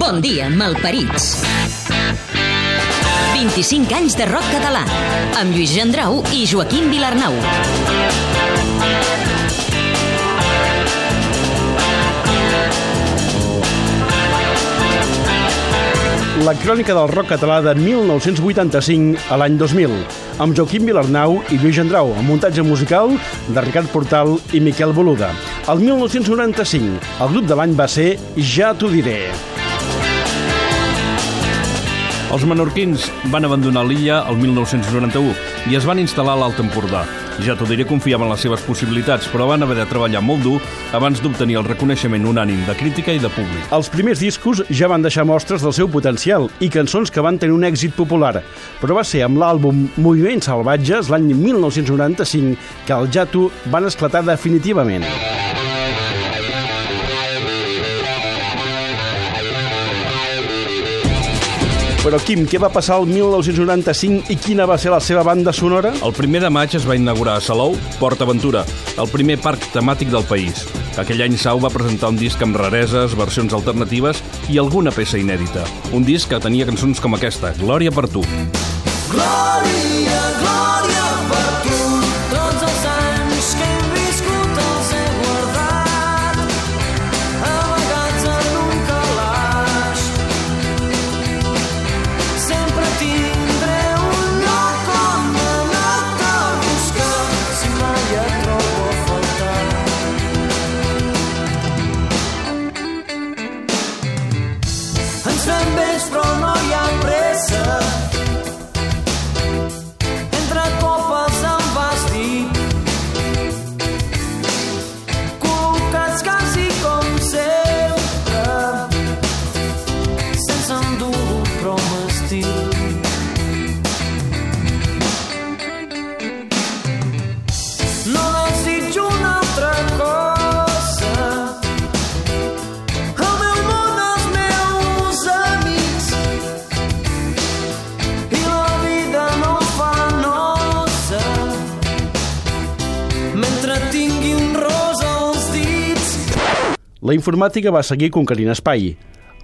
Bon dia, malparits. 25 anys de rock català, amb Lluís Gendrau i Joaquim Vilarnau. La crònica del rock català de 1985 a l'any 2000, amb Joaquim Vilarnau i Lluís Gendrau, amb muntatge musical de Ricard Portal i Miquel Boluda. El 1995, el grup de l'any va ser Ja t'ho diré. Els menorquins van abandonar l'illa el 1991 i es van instal·lar a l'Alt Empordà. Ja t'ho diré, confiaven en les seves possibilitats, però van haver de treballar molt dur abans d'obtenir el reconeixement unànim de crítica i de públic. Els primers discos ja van deixar mostres del seu potencial i cançons que van tenir un èxit popular, però va ser amb l'àlbum Moviments Salvatges l'any 1995 que el Jato van esclatar definitivament. Però, Quim, què va passar el 1995 i quina va ser la seva banda sonora? El primer de maig es va inaugurar a Salou Port Aventura, el primer parc temàtic del país. Aquell any Sau va presentar un disc amb rareses, versions alternatives i alguna peça inèdita. Un disc que tenia cançons com aquesta, Glòria per tu. Glòria, glòria La informàtica va seguir conquerint espai.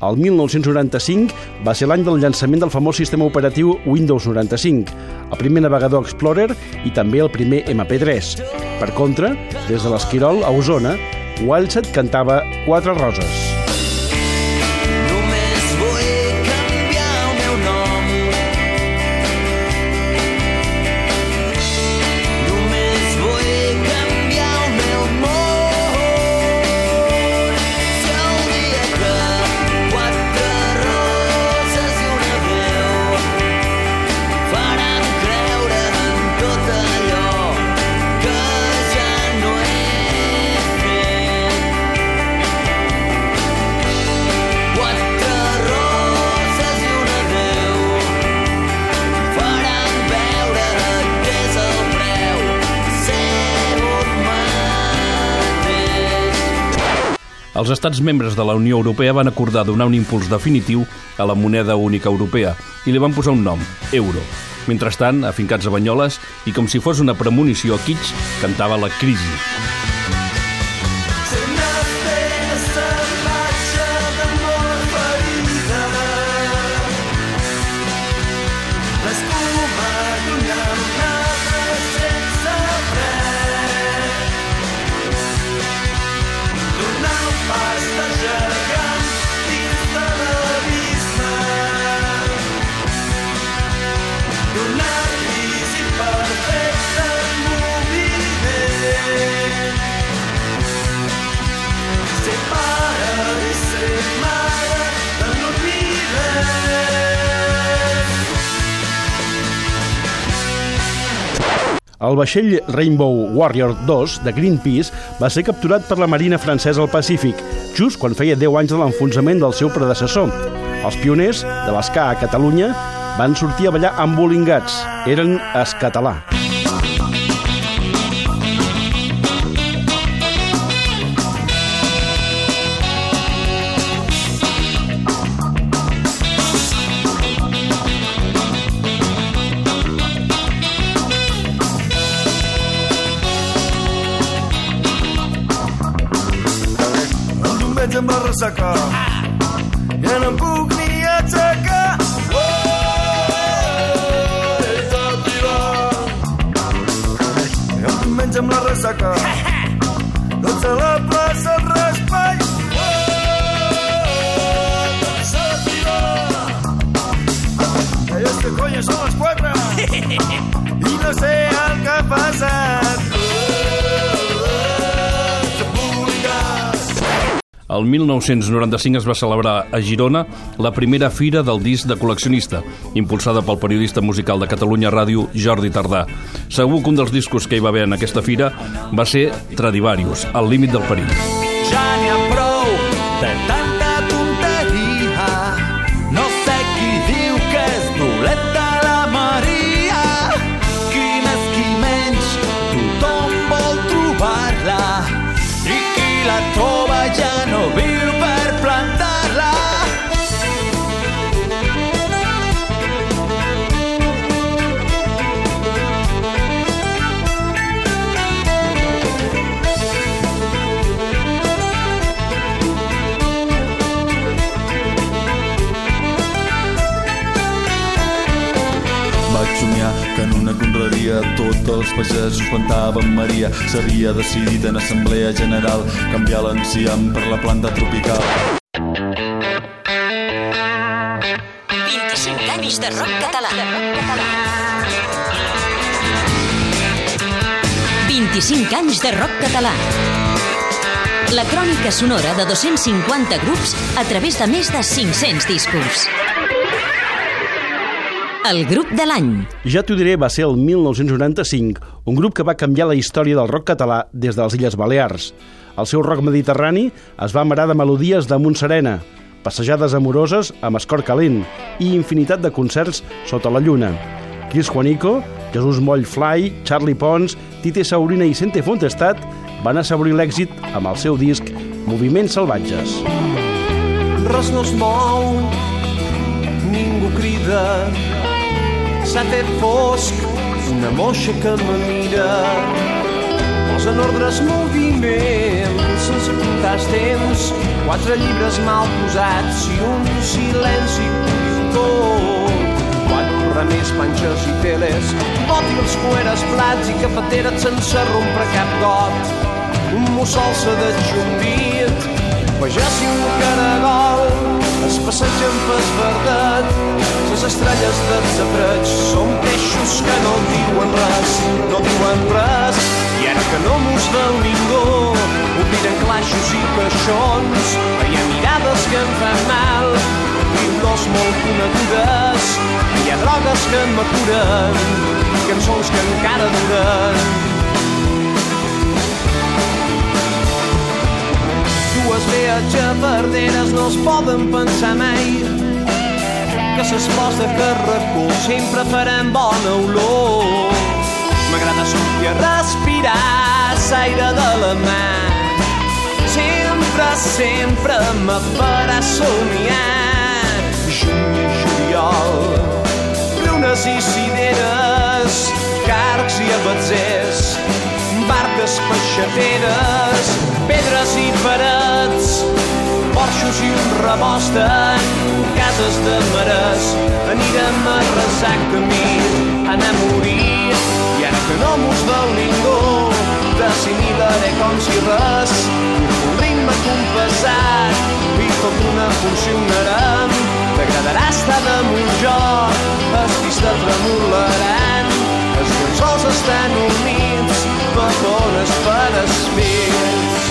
El 1995 va ser l'any del llançament del famós sistema operatiu Windows 95, el primer navegador Explorer i també el primer MP3. Per contra, des de l'Esquirol a Osona, Wildset cantava Quatre roses. Els estats membres de la Unió Europea van acordar donar un impuls definitiu a la moneda única europea i li van posar un nom, euro. Mentrestant, afincats a Banyoles, i com si fos una premonició, Kitsch cantava la crisi. L'espuma Donar El vaixell Rainbow Warrior 2 de Greenpeace va ser capturat per la Marina francesa al Pacífic, just quan feia 10 anys de l'enfonsament del seu predecessor. Els pioners de l'esca a Catalunya van sortir a ballar embolingats. Eren escatalà. saka yana bugni ya taka em diumenge amb la ressaca tots a la plaça el raspall Este coño són les quatre i no sé el que ha El 1995 es va celebrar a Girona la primera fira del disc de col·leccionista, impulsada pel periodista musical de Catalunya Ràdio, Jordi Tardà. Segur que un dels discos que hi va haver en aquesta fira va ser Tradivarius, al límit del perill. Ja n'hi ha prou de tanta pagesos plantaven Maria. S'havia decidit en assemblea general canviar l'enciam per la planta tropical. 25 anys de rock català. 25 anys de rock català. La crònica sonora de 250 grups a través de més de 500 discos. El grup de l'any. Ja t'ho diré, va ser el 1995, un grup que va canviar la història del rock català des de les Illes Balears. El seu rock mediterrani es va amarar de melodies de Montserena, passejades amoroses amb escor calent i infinitat de concerts sota la lluna. Chris Juanico, Jesús Moll Fly, Charlie Pons, Tite Saurina i Sente Fontestat van assaborir l'èxit amb el seu disc Moviments Salvatges. Res no es mou, ningú crida, s'ha fet fosc, una moixa que me mira. Posen ordres moviments sense comptar els temps, quatre llibres mal posats i un silenci tot. Quatre remers, panxes i teles, bòtils, cueres, plats i cafeteres sense rompre cap got. Un mussol s'ha de xumbit, pagès i un caragol es passegen pel verdet. Les estrelles dels sabrets són peixos que no diuen res, no diuen res. I ara que no mos veu ningú, obliden claixos i caixons. Hi ha mirades que em fan mal, olors molt conegudes. Hi ha drogues que m'acuren, cançons que encara duren. dues veatges verderes no es poden pensar mai que ses flors de carracó sempre faran bona olor. M'agrada sortir a respirar l'aire de la mà. Sempre, sempre me farà somiar. Juny i juliol, llunes i cireres, carcs i abatzers, barques peixateres, pedres i parets, porxos i un rebost en cases de mares. Anirem a resar camí, anar a morir, i ara que no mos veu ningú, d'assimilaré com si res, un ritme compassat, i tot una funcionarem. T'agradarà estar damunt jo, vestits de tremolaran, els cançons estan units, batones per espits.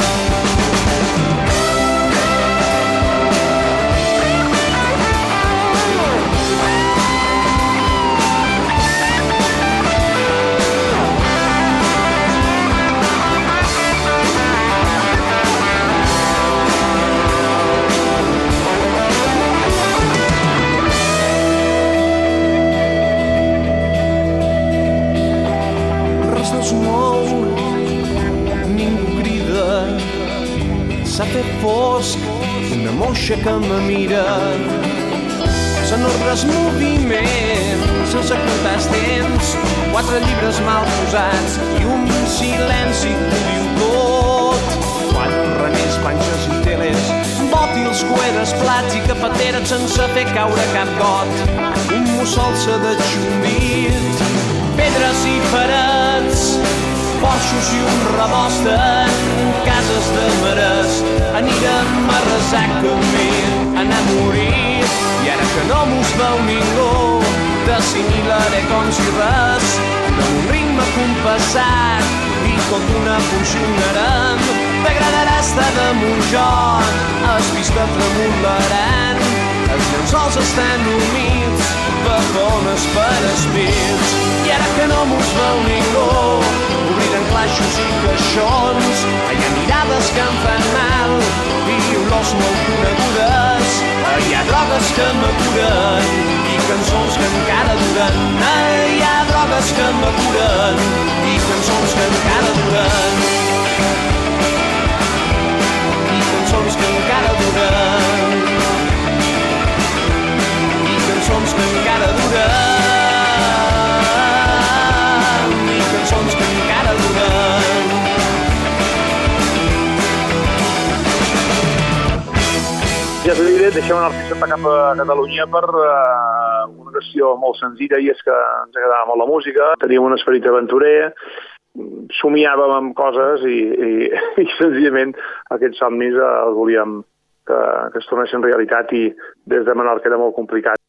Fet fosc, una moixa que me mira. Són ordres moviments, sense comptar els temps, quatre llibres mal posats i un silenci que diu tot. Quatre remers, panxes i teles, bòtils, cueres, plats i cafeteres sense fer caure cap got. Un mussol s'ha de xumbit, pedres i parets, porxos i un rebosten, cases de mares, anirem a resar camí, enamorit, i ara que no mos veu ningú, d'assimilaré com si res, amb un ritme compassat, i tot una funcionarem, t'agradarà estar damunt jo, has vist que tremolaran, els llençols estan humits, vagones per espits. I ara que no mos veu ningú, claixos i caixons, hi ha mirades que em fan mal i olors molt conegudes. Hi ha drogues que m'acuren i cançons que encara duren. Hi ha drogues que m'acuren i cançons que encara duren. I cançons que encara duren cançons que encara duren Ja t'ho diré, deixem un artista cap a Catalunya per uh, una qüestió molt senzilla i és que ens agradava molt la música, teníem un esperit aventurer, somiàvem amb coses i, i, i senzillament aquests somnis els volíem que, que es tornessin realitat i des de Menorca era molt complicat.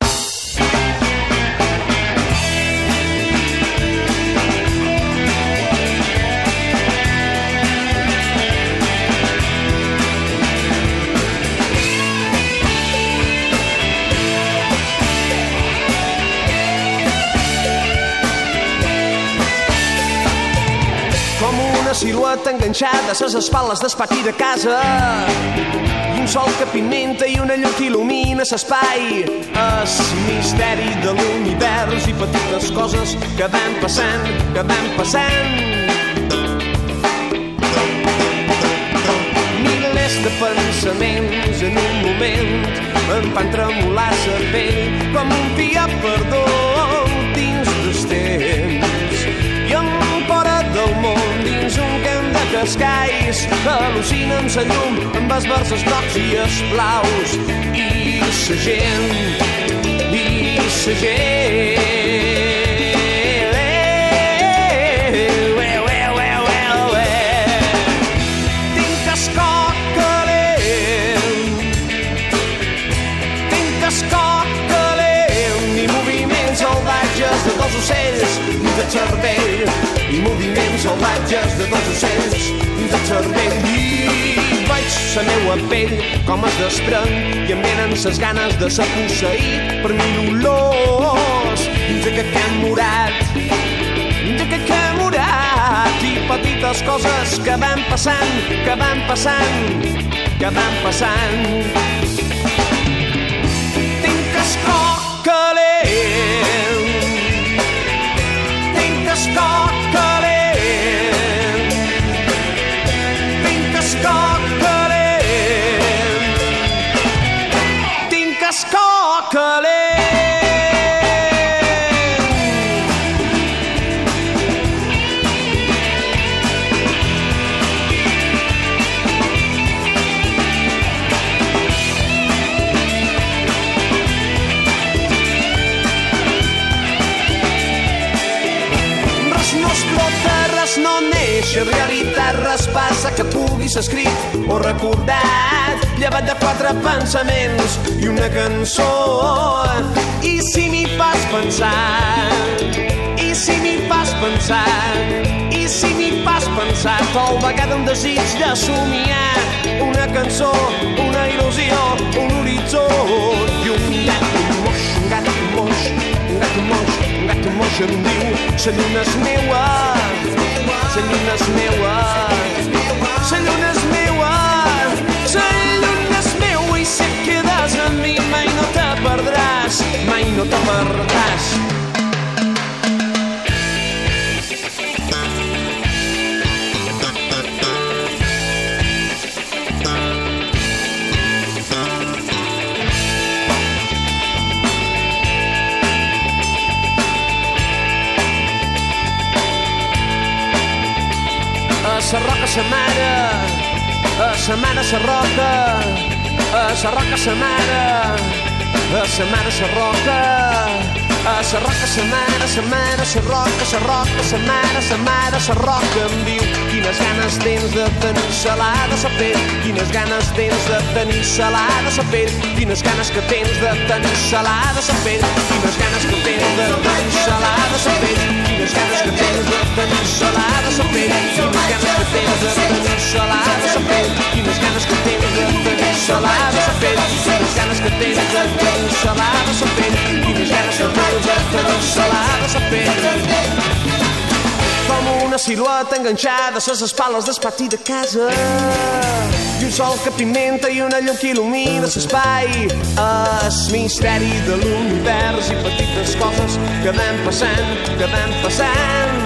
Silueta enganxada a les espatles del pati de casa. I un sol que pimenta i una llum que il·lumina l'espai es misteri de l'univers i petites coses que van passant, que van passant. Milers de pensaments en un moment em fan tremolar el cervell com un dia perdó cascais al·lucina amb sa llum amb els versos grocs i els blaus. I sa gent i sa gent. Ué, ué, ué. Tinc el cor calent tinc el cor calent i moviments salvatges de dos ocells de cervell i moviments salvatges de dos ocells. De cervell i veig la meua pell com es desprèn i em venen ses ganes de ser posseït per mil olors. Dins aquest camp morat dins aquest camp morat i petites coses que van passant, que van passant, que van passant. Tinc el cor calent escrit o recordat, llevat de quatre pensaments i una cançó. I si m'hi fas pensar, i si m'hi fas pensar, i si m'hi fas pensar, tal vegada un desig de somiar una cançó, una il·lusió, un horitzó i un gat moix, un gat moix, un gat moix, un moix em diu lluna és meua, la lluna és meua, mai no te sa mare, a sa mare sa roca, a sa roca sa mare, a sa mare sa roca, A sa roca, sa mare, sa mare, sa roca, sa roca, sa mare, sa mare, sa roca em diu quines ganes tens de tenir salada sa pell, quines ganes tens de tenir salada sa pell, quines ganes que tens de tenir salada sa pell, quines ganes que tens de tenir salada sa pell, quines ganes que tens de tenir salada sa pell, quines ganes que tens de tenir salada sa pell, tenir salada sa pell com una silueta enganxada a les espales del pati de casa. I un sol que pimenta i una llum que il·lumina l'espai. El misteri de l'univers i petites coses que van passant, que van passant,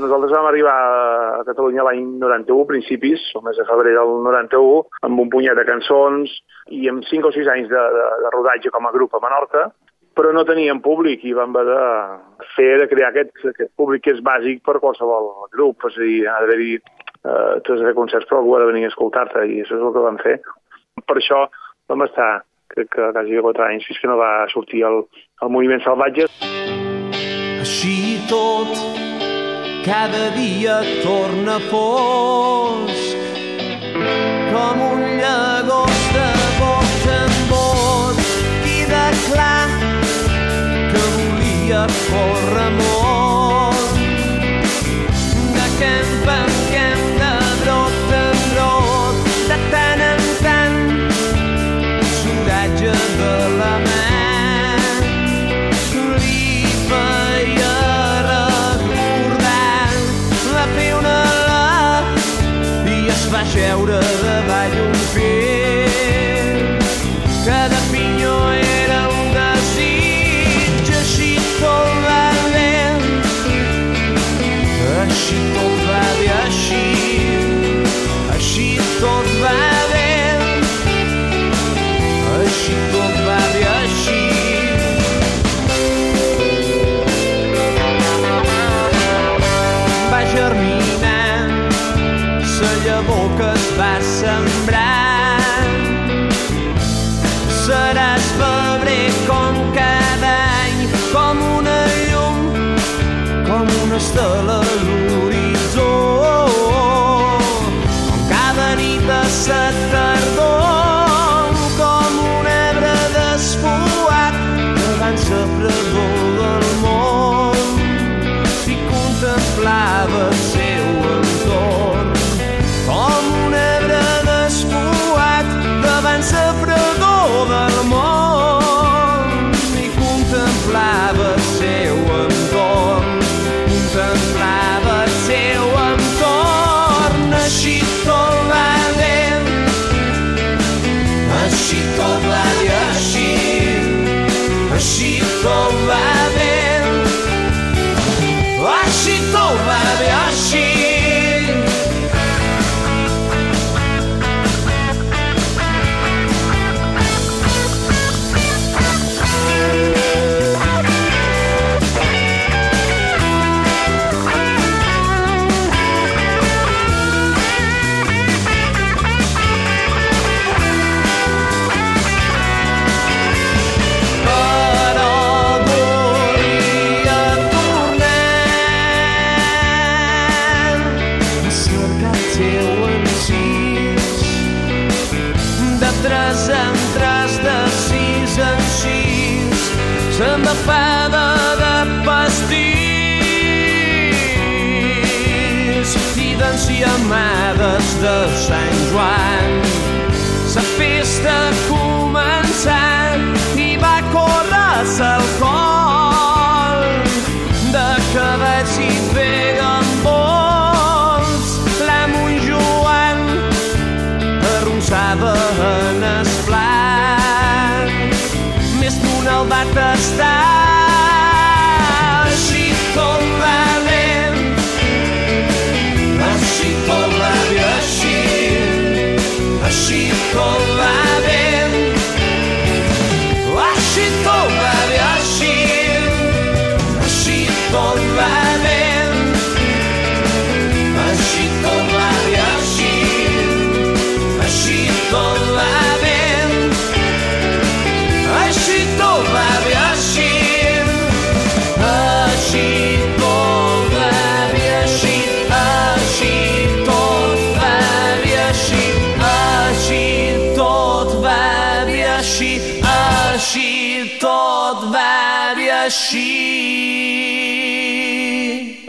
nosaltres vam arribar a Catalunya l'any 91, principis, el mes de febrer del 91, amb un punyet de cançons i amb 5 o 6 anys de, de, de rodatge com a grup a Menorca, però no teníem públic i vam haver de fer, de crear aquest, aquest públic que és bàsic per qualsevol grup, és a dir, ha d'haver-hi eh, has de concerts però algú ha de venir a escoltar-te i això és el que vam fer. Per això vam estar, crec que quasi 4 anys, fins que no va sortir el, el moviment salvatge. Així tot, cada dia torna fosc, com un llagost de en bot, queda clar volia córrer molt. De camp en com una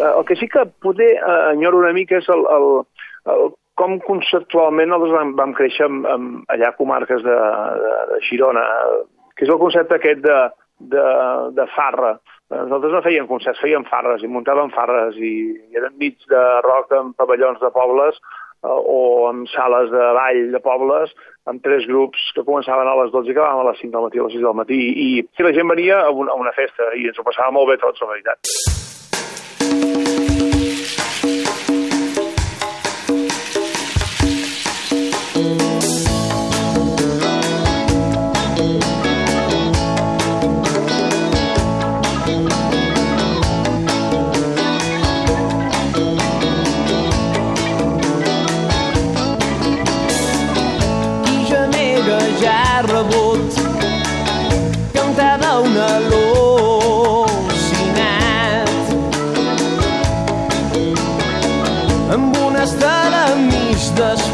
El que sí que poder eh, enyoro una mica és el, el, el com conceptualment nosaltres vam, vam créixer amb, amb allà comarques de, de, de Girona, que és el concepte aquest de, de, de farra. Nosaltres no fèiem concerts, fèiem farres i muntàvem farres i, i eren nits de rock en pavellons de pobles eh, o en sales de ball de pobles amb tres grups que començaven a les 12 i acabaven a les 5 del matí, a les 6 del matí i, i la gent venia a una, a una festa i ens ho passava molt bé tots, la veritat.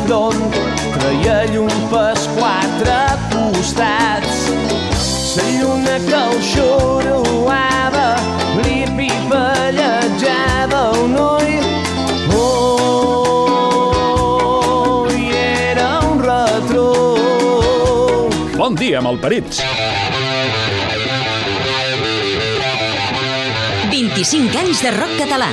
D'espront treia llum pels quatre costats la lluna que el xoroava li pipallejava un ull Oh, i era un retruc. Bon dia, malparits! 25 anys de rock català.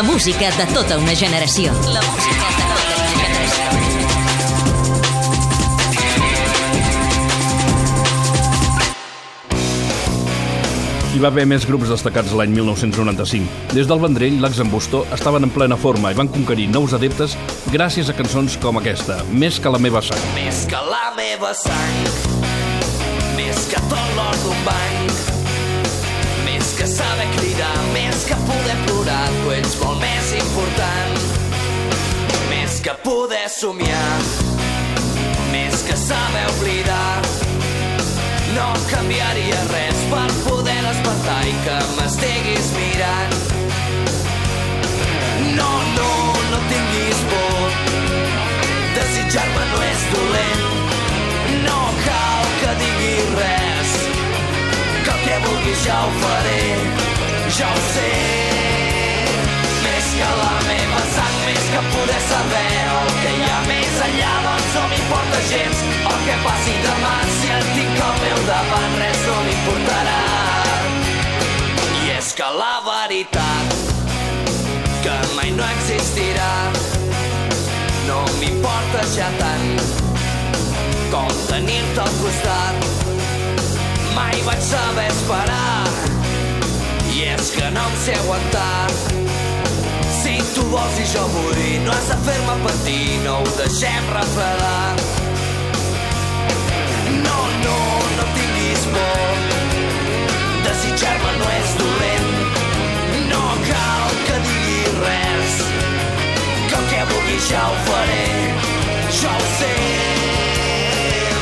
La música de tota una generació. La música de tota una generació. Hi va haver més grups destacats l'any 1995. Des del Vendrell, l'Axembustó estaven en plena forma i van conquerir nous adeptes gràcies a cançons com aquesta, Més que la meva sang. Més que la meva sang, més que tot l'or d'un banc, més que saber cridar, tu ets molt més important. Més que poder somiar, més que saber oblidar, no canviaria res per poder despertar i que m'estiguis mirant. No, no, no tinguis por, desitjar-me no és dolent. No cal que diguis res, que el que vulguis ja ho faré, ja ho sé. Que la meva sang, més que poder saber el que hi ha més enllà, doncs no m'importa gens el que passi demà. Si et tinc al meu davant, res no m'importarà. I és que la veritat que mai no existirà no m'importa ja tant com tenir-te al costat. Mai vaig saber esperar i és que no em sé aguantar. Tu vols i jo vull, no has de fer-me patir, no ho deixem refredar. No, no, no tinguis por, desitjar-me no és dolent. No cal que diguis res, que el que vulguis ja ho faré, ja ho sé.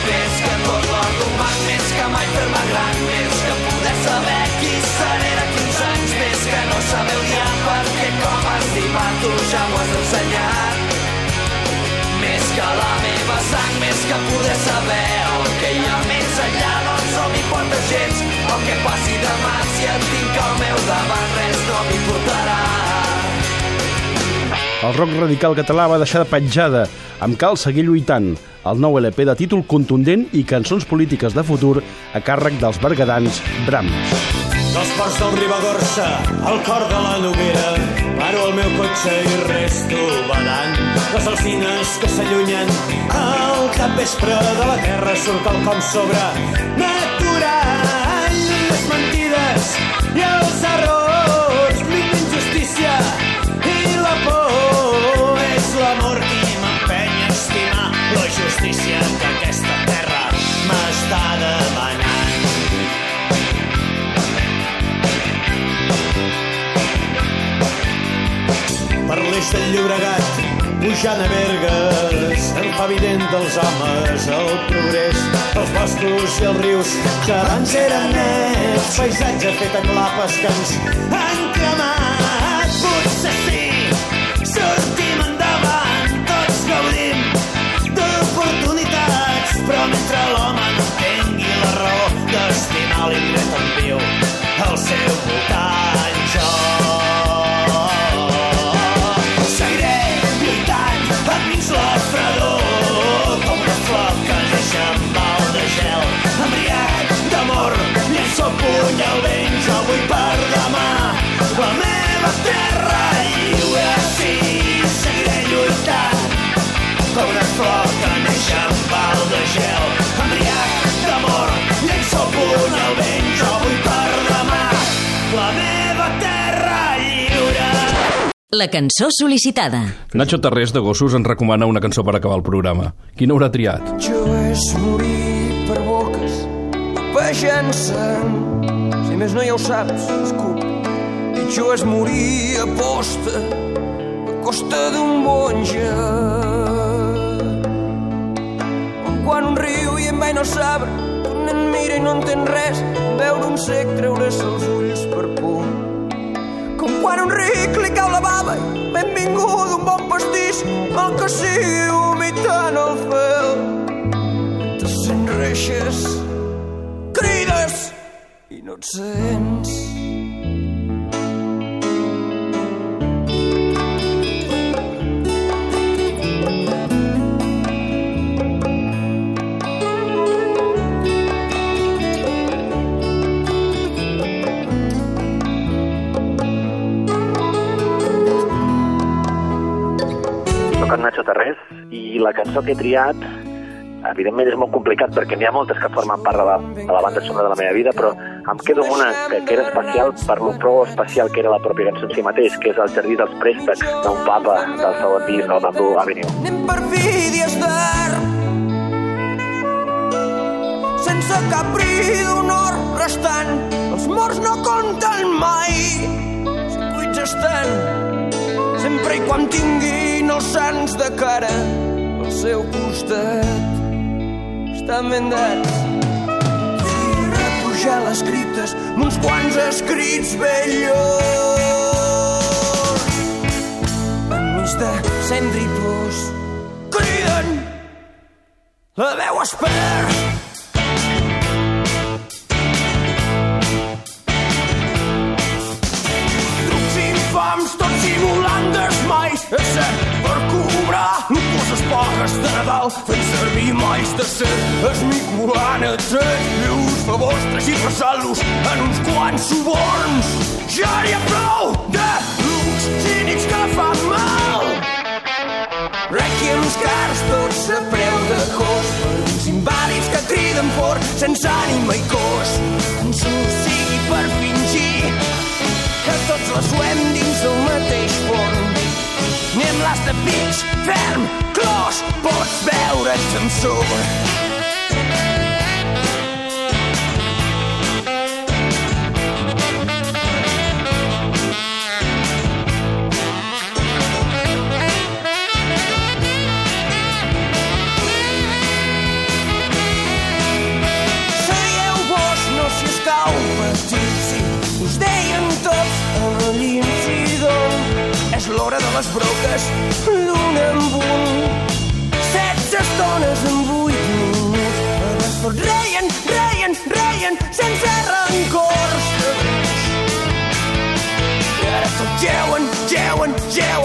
Més que tot l'or més que mai fer-me gran, més que poder saber qui seré d'aquí uns anys, més que no saber odiar, estimar tu ja m'ho has ensenyat. Més que la meva sang, més que poder saber el que hi ha més enllà, doncs no m'importa gens el que passi demà, si et tinc al meu davant, res no m'importarà. El rock radical català va deixar de petjada amb Cal seguir lluitant, el nou LP de títol contundent i cançons polítiques de futur a càrrec dels bergadans Brahms. Dels ports del Ribagorça, al cor de la Noguera, paro el meu cotxe i resto badant. Les alzines que s'allunyen al capvespre de la terra surt el com sobre natural. Les mentides i els errors, l'injustícia i la por és l'amor qui m'empeny a estimar la justícia que l'eix del Llobregat, pujant a Bergues, em fa evident dels homes el progrés, els boscos i els rius que abans eren nets, paisatge fet a clapes que ens han cremat. La cançó sol·licitada. Nacho Tarrés de Gossos ens recomana una cançó per acabar el programa. Quina haurà triat? Jo és morir per boques, pejant sang. Si més no ja ho saps, escup. Pitjor és morir a posta, a costa d'un bonja. Com quan un riu i en vai no sabre, un nen mira i no entén res, veure un sec treure's els ulls per por. Un ric li cau la bava benvingut un bon pastís, el que sigui vomitant el fel. Te sent reixes, crides i no et sents. La cançó que he triat evidentment és molt complicat perquè n'hi ha moltes que formen part de la, de la banda sonora de la meva vida, però em quedo amb una que, que era especial per lo prou especial que era la pròpia cançó en si mateix, que és el Jardí dels Préstecs d'un papa del segon disc del Bamboo Avenue. Anem per vídeos d'art sense cap bri d'honor restant els morts no compten mai si cuits estan sempre i quan tinguin els sants de cara seu costat. Estan ben dats. I repujar les criptes amb uns quants escrits vellos enmig de cendra i plors criden la veu es perd Nadal fent servir malls de ser esmicolant a tres llurs favors transversant-los en uns quants suborns. Ja n'hi ha prou de looks cínics que fan mal. Requiems cars tots a preu de cos per uns invàlids que criden fort sense ànima i cos de pics ferm, clos, pots veure't amb sobre. Seieu vos, no si. És de les broques, amb un. Setze estones en vuit minuts. A les tots reien, reien, reien, sense rancors. I ara tots geuen, geuen, geuen,